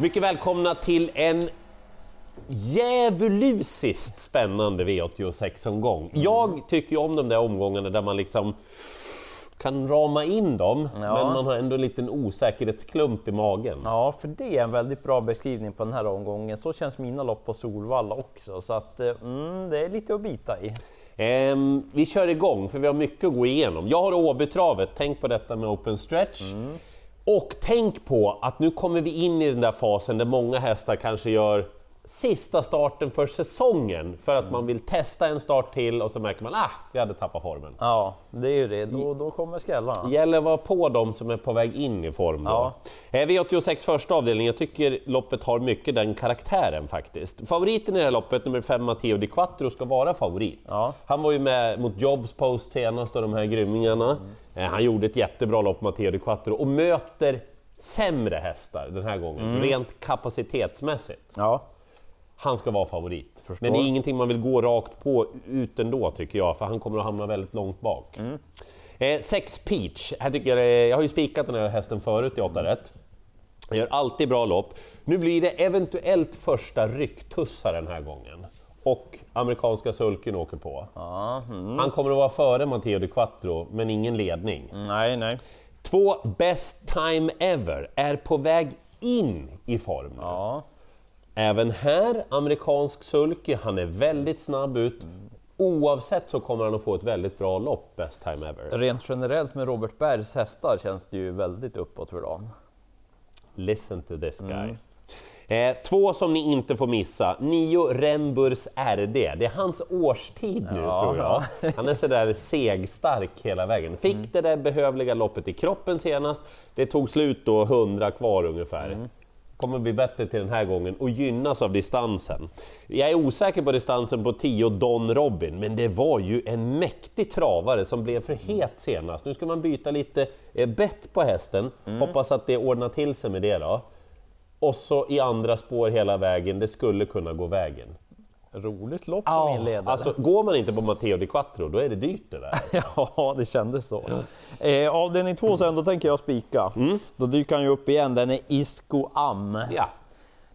Mycket välkomna till en djävulusiskt spännande V86-omgång. Jag tycker om de där omgångarna där man liksom kan rama in dem, Ja. men man har ändå en liten osäkerhetsklump i magen. Ja, för det är en väldigt bra beskrivning på den här omgången. Så känns mina lopp på Solvalla också, så att eh, mm, det är lite att bita i. Ehm, vi kör igång, för vi har mycket att gå igenom. Jag har Åbytravet, tänk på detta med open stretch. Och tänk på att nu kommer vi in i den där fasen där många hästar kanske gör sista starten för säsongen för att man vill testa en start till och så märker man ah, vi hade tappat formen. Ja, det är ju det. Då, då kommer skrällarna. Gäller att vara på dem som är på väg in i form. Då. Ja. Eh, V86 första avdelning, jag tycker loppet har mycket den karaktären faktiskt. Favoriten i det här loppet, nummer 5 Matteo Di Quattro, ska vara favorit. Ja. Han var ju med mot Jobs Post senast och de här grymmingarna. Eh, Han gjorde ett jättebra lopp, Matteo Di Quattro, och möter sämre hästar den här gången, rent kapacitetsmässigt. Ja, Han ska vara favorit. Förstår. Men det är ingenting man vill gå rakt på ut ändå tycker jag, för han kommer att hamna väldigt långt bak. Eh, sex Peach, här tycker jag, jag har ju spikat den här hästen förut i 8 rätt. Jag gör alltid bra lopp. Nu blir det eventuellt första rycktussar den här gången. Och amerikanska sulken åker på. ja mm. Han kommer att vara före Matteo Di Quattro, men ingen ledning. nej, nej. Två Best Time Ever är på väg in i form. Ja, Även här, amerikansk sulky, han är väldigt snabb ut. Oavsett så kommer han att få ett väldigt bra lopp, best time ever. rent generellt med Robert Bergs hästar känns det ju väldigt uppåt för dagen. Listen to this guy. Eh, två som ni inte får missa, Nio Remburs RD. Det är hans årstid nu Ja, tror jag. Han är sådär segstark hela vägen. Fick det där behövliga loppet i kroppen senast. Det tog slut då, 100 kvar ungefär. Kommer bli bättre till den här gången och gynnas av distansen. Jag är osäker på distansen på 10 Don Robin, men det var ju en mäktig travare som blev för het senast. Nu ska man byta lite eh, bett på hästen, hoppas att det ordnar till sig med det då. Och så i andra spår hela vägen, det skulle kunna gå vägen. Roligt lopp på min ledare. alltså går man inte på Matteo Di Quattro, då är det dyrt det där. Ja, det kändes så. Eh, avdelning två sen, då tänker jag spika. Då dyker han ju upp igen, den är Isco Am. Ja.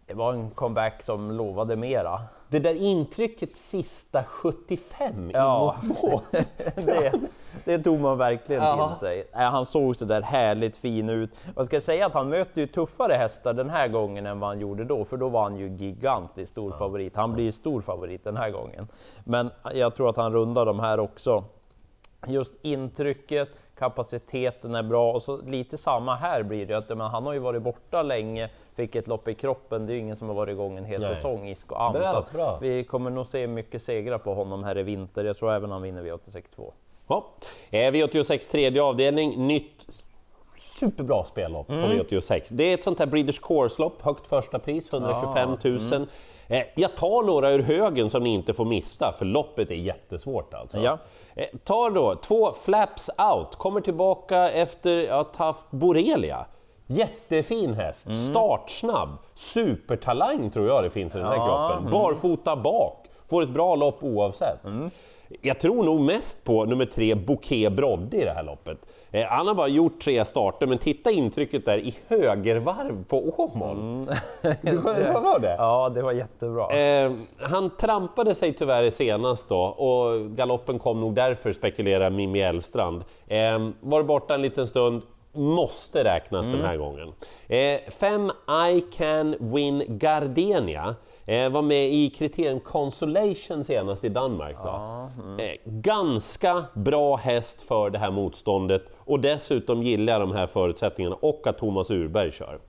Det var en comeback som lovade mera. Det där intrycket sista 75 Ja. i mål. det, det tog man verkligen Ja. till sig. Han såg så där härligt fin ut. Jag ska säga att han möter ju tuffare hästar den här gången än vad han gjorde då, för då var han ju gigantiskt stor favorit. Han blir stor favorit den här gången. Men jag tror att han rundar de här också. Just intrycket, kapaciteten är bra och så lite samma här blir det. Att, men han har ju varit borta länge, fick ett lopp i kroppen. Det är ju ingen som har varit igång en hel Nej. säsong, Isco Am. Bra, bra. vi kommer nog se mycket segrar på honom här i vinter. Jag tror även han vinner V86 2. Ja. Eh, V86 tredje avdelning, nytt superbra spellopp Mm. på V86. Det är ett sånt här Breeders Course-lopp, högt första pris, 125 000. mm. Eh, jag tar några ur högen som ni inte får missa, för loppet är jättesvårt alltså. Ja. Eh, tar då två Flaps Out, kommer tillbaka efter att ha haft Borrelia. Jättefin häst, Mm. startsnabb, supertalang tror jag det finns i den här Ja, kroppen. mm. Barfota bak, får ett bra lopp oavsett. Jag tror nog mest på nummer tre, Bouquet Brodde i det här loppet. Eh, han har bara gjort tre starter, men titta intrycket där i högervarv på Åmål. Du kommer ihåg det? Ja, det var jättebra. Eh, han trampade sig tyvärr senast då och galoppen kom nog därför spekulerar Mimmi Elfstrand. Eh, var borta en liten stund, måste räknas den här gången. Eh, fem I can win Gardenia eh, var med i kriterium Consolation senast i Danmark. Då. Eh, ganska bra häst för det här motståndet och dessutom gillar jag de här förutsättningarna och att Thomas Urberg kör.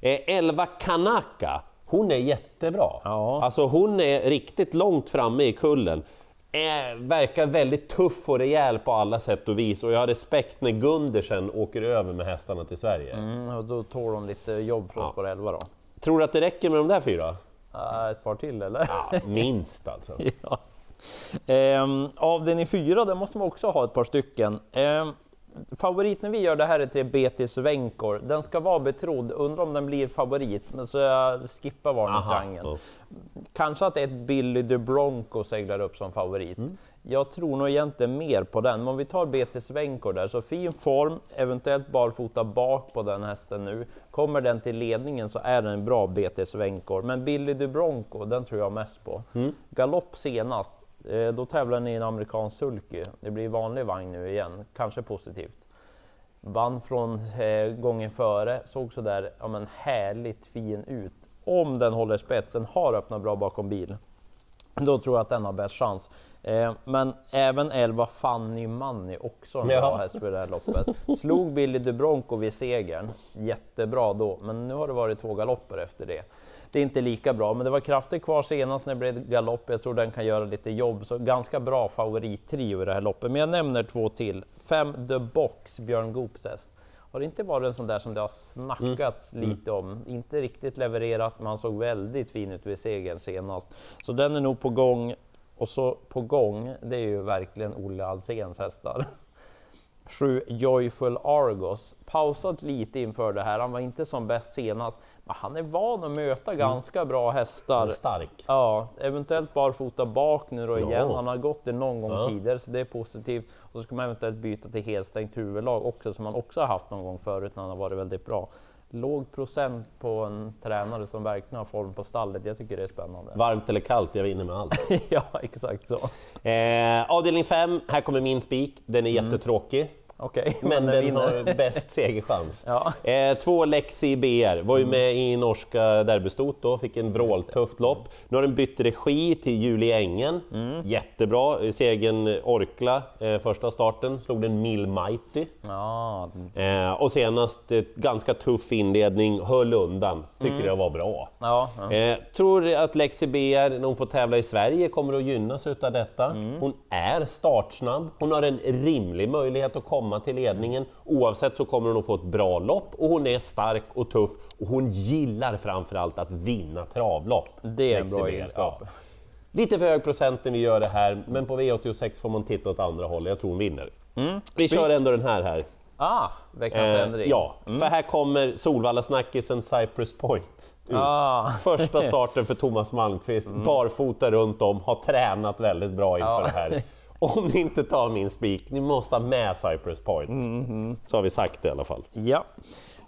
Eh, 11 Kanaka hon är jättebra. Ja. Alltså hon är riktigt långt framme i kullen. Eh, verkar väldigt tuff och rejäl på alla sätt och vis och jag har respekt när Gundersen åker över med hästarna till Sverige. Mm, och då tål hon lite jobb från Ja. spår 11 då. Tror du att det räcker med de där fyra? Äh, ett par till eller? Ja, minst alltså. ja. Ehm, avdelning 4, där måste man också ha ett par stycken. Ehm, favorit när vi gör det här är till BT Svenkor. Den ska vara betrodd, undrar om den blir favorit, men så jag skippar varningstriangeln. ja. Kanske att ett Billy de Bronco seglar upp som favorit. Jag tror nog egentligen mer på den, men om vi tar BT Svenko där, så fin form, eventuellt barfota bak på den hästen nu. Kommer den till ledningen så är den en bra BT Svenko, men Billy DuBronco, den tror jag mest på. Mm. Galopp senast, då tävlar ni i en amerikansk sulky. Det blir vanlig vagn nu igen, kanske positivt. Vann från eh, gången före, såg så där ja, men härligt fin ut. Om den håller spetsen, har öppnat bra bakom bil, då tror jag att den har bäst chans. Eh, men även 11 Fanny Money, också en bra häst för det här loppet. Slog Billy DuBronco vid segern, jättebra då, men nu har det varit två galopper efter det. Det är inte lika bra, men det var krafter kvar senast när det blev galopp. Jag tror den kan göra lite jobb, så ganska bra favorittrio i det här loppet. Men jag nämner två till. 5 The Box, Björn Goops häst. Har det inte varit en sån där som det har snackats mm. lite om? Inte riktigt levererat, men han såg väldigt fin ut vid segern senast. Så den är nog på gång. Och så på gång, det är ju verkligen Olle Alséns hästar. 7 Joyful Argos, pausat lite inför det här. Han var inte som bäst senast, men han är van att möta mm. ganska bra hästar. Stark. Ja, eventuellt barfota bak nu då igen. Han har gått det någon gång ja. tidigare, så det är positivt. Och så ska man eventuellt byta till helstängt huvudlag också, som man också har haft någon gång förut när han har varit väldigt bra låg procent på en tränare som verkligen har form på stallet. Jag tycker det är spännande. Varmt eller kallt, jag vinner med allt. ja, exakt så. Eh, avdelning 5, här kommer min spik. Den är mm. jättetråkig. Okay, men den vinner. har bäst segerchans. ja. eh, två Lexi BR, var ju mm. med i norska derbystot då, fick en vråltufft lopp. Nu har den bytt regi till Julie Engen, mm. jättebra. Segern Orkla, eh, första starten, slog den Mil Mighty. Ja. Eh, och senast ganska tuff inledning, höll undan, tycker mm. jag var bra. Ja, ja. Eh, tror att Lexi BR, när hon får tävla i Sverige, kommer att gynnas utav detta. Mm. Hon är startsnabb, hon har en rimlig möjlighet att komma komma till ledningen. Oavsett så kommer hon att få ett bra lopp och hon är stark och tuff och hon gillar framförallt att vinna travlopp. Det är en bra egenskap. Ja. Lite för hög procent när vi gör det här, men på V86 får man titta åt andra hållet. Jag tror hon vinner. Mm. Vi kör ändå den här här. Ah, veckans eh, ändring. Ja, mm. för här kommer Solvalla-snackisen Cypress Point. Ah. Första starten för Thomas Malmqvist, mm. barfota runt om, har tränat väldigt bra inför ah. det här. Om ni inte tar min spik, ni måste ha med Cypress Point. Mm -hmm. Så har vi sagt det i alla fall. Ja.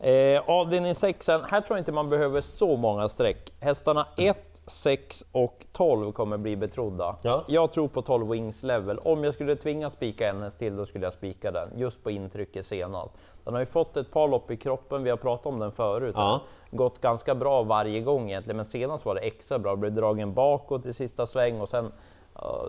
Eh, avdelning 6, här tror jag inte man behöver så många streck. Hästarna 1, 6 och 12 kommer bli betrodda. Ja. Jag tror på 12 wings level. Om jag skulle tvinga spika en häst till, då skulle jag spika den, just på intrycket senast. Den har ju fått ett par lopp i kroppen, vi har pratat om den förut. Ja. Gått ganska bra varje gång egentligen, men senast var det extra bra. Blev dragen bakåt i sista sväng och sen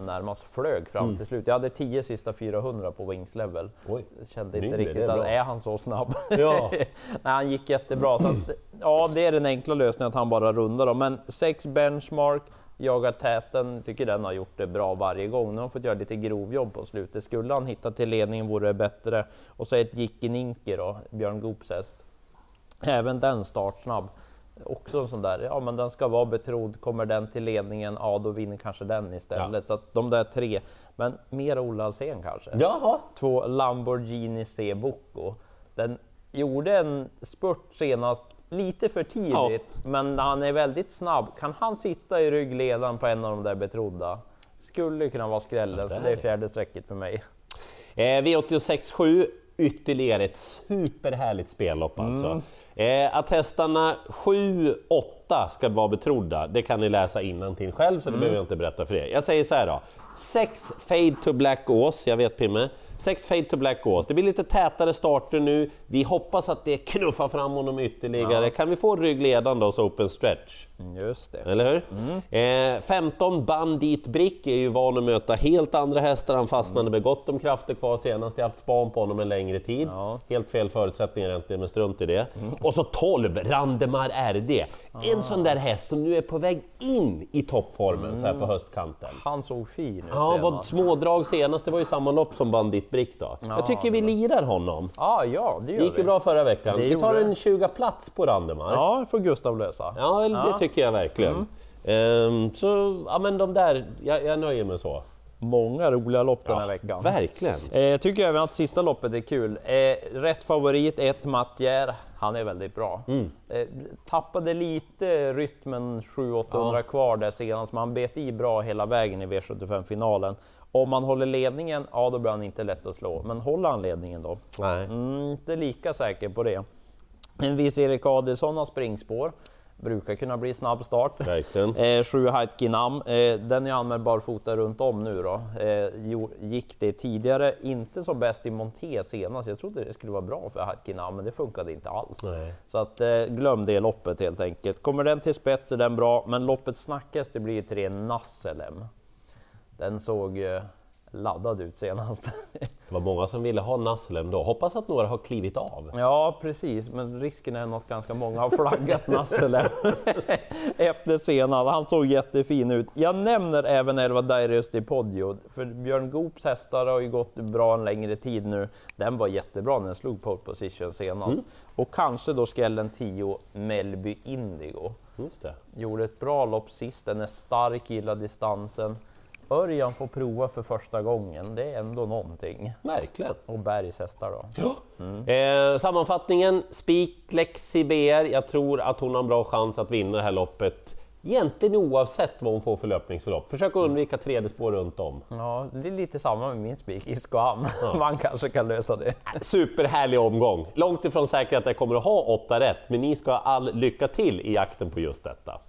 närmast flög fram mm. till slut. Jag hade 10 sista 400 på wings level. Oj, Kände inte mindre, riktigt att är han så snabb? Ja. Nej, han gick jättebra. Så att, ja, det är den enkla lösningen att han bara rundar dem. Men 6 benchmark, jagar täten, tycker den har gjort det bra varje gång. Nu har han fått göra lite grovjobb på slutet. Skulle han hitta till ledningen vore det bättre. Och så ett Jickininki då, Björn Goops häst. Även den startsnabb också en sån där, ja men den ska vara betrodd, kommer den till ledningen, ja då vinner kanske den istället. Ja. Så att de där tre, men mer Ola Alsén kanske. Jaha. Två Lamborghini C Bocco. Den gjorde en spurt senast lite för tidigt, ja. men han är väldigt snabb. Kan han sitta i ryggledaren på en av de där betrodda? Skulle kunna vara skrällen, så, det är fjärde strecket för mig. Eh, V86 7, ytterligare ett superhärligt spellopp alltså. Mm. Eh, att hästarna 7, 8 ska vara betrodda, det kan ni läsa till själv så det mm. behöver jag inte berätta för er. Jag säger så här då, 6 Fade to Black Ås, jag vet Pimme, 6 Fade to Black Ås. Det blir lite tätare starter nu, vi hoppas att det knuffar fram honom ytterligare. Ja. Kan vi få ryggledande så open stretch? Just det. Eller hur? Mm. Eh, 15 Bandit Brick är ju van att möta helt andra hästar, han fastnade mm. med gott om krafter kvar senast, jag har haft span på honom en längre tid. Ja. Helt fel förutsättningar egentligen, men strunt i det. Mm. Och så 12 Randemar RD, ah. en sån där häst som nu är på väg in i toppformen mm. så här på mm. höstkanten. Han såg fin ut Ja, var smådrag senast, det var ju samma lopp som Bandit Brick då. Ja, jag tycker vi lirar honom. Ah, ja, det gör gick ju bra förra veckan. Det vi tar en 20 plats på Randemar. Ja, det får Gustav lösa. Ja, det tycker jag verkligen. Mm. Um, så, ja men de där, jag, jag nöjer mig så. Många roliga lopp den här veckan. Verkligen! Eh, tycker även att sista loppet är kul. Eh, rätt favorit, ett Mattier. Han är väldigt bra. Mm. Eh, tappade lite rytmen 700-800 Ja. kvar där senast, men han bet i bra hela vägen i V75-finalen. Om man håller ledningen, ja då blir han inte lätt att slå. Men håller han ledningen då? Nej. Mm, inte lika säker på det. En viss Erik Adielsson har springspår. Brukar kunna bli snabb start. Verkligen. Eh, sju Heitkinam, eh, den är anmäld barfota runt om nu då. Eh, gick det tidigare, inte som bäst i Monté senast. Jag trodde det skulle vara bra för Heitkinam, men det funkade inte alls. Nej. Så att eh, glöm det loppet helt enkelt. Kommer den till spets är den bra, men loppet snackas det blir tre Nasselem. Den såg eh, laddad ut senast. Det var många som ville ha Nasselem då. Hoppas att några har klivit av. Ja, precis, men risken är nog att ganska många har flaggat Nassele efter senast. Han såg jättefin ut. Jag nämner även Elva Dairius di Poggio, för Björn Goops hästar har ju gått bra en längre tid nu. Den var jättebra när den slog pole position senast. Och kanske då skrällen 10 Melby Indigo. Gjorde ett bra lopp sist, den är stark, gillar distansen. Örjan får prova för första gången, det är ändå någonting. Verkligen. Och Bergs hästar då. Eh, sammanfattningen, spik Lexi BR. Jag tror att hon har en bra chans att vinna det här loppet. Egentligen oavsett vad hon får för löpningsförlopp. Försök att undvika tredje spår runt om. Ja, det är lite samma med min spik, Iskoam. Man kanske kan lösa det. Superhärlig omgång. Långt ifrån säkert att jag kommer att ha åtta rätt, men ni ska ha all lycka till i jakten på just detta.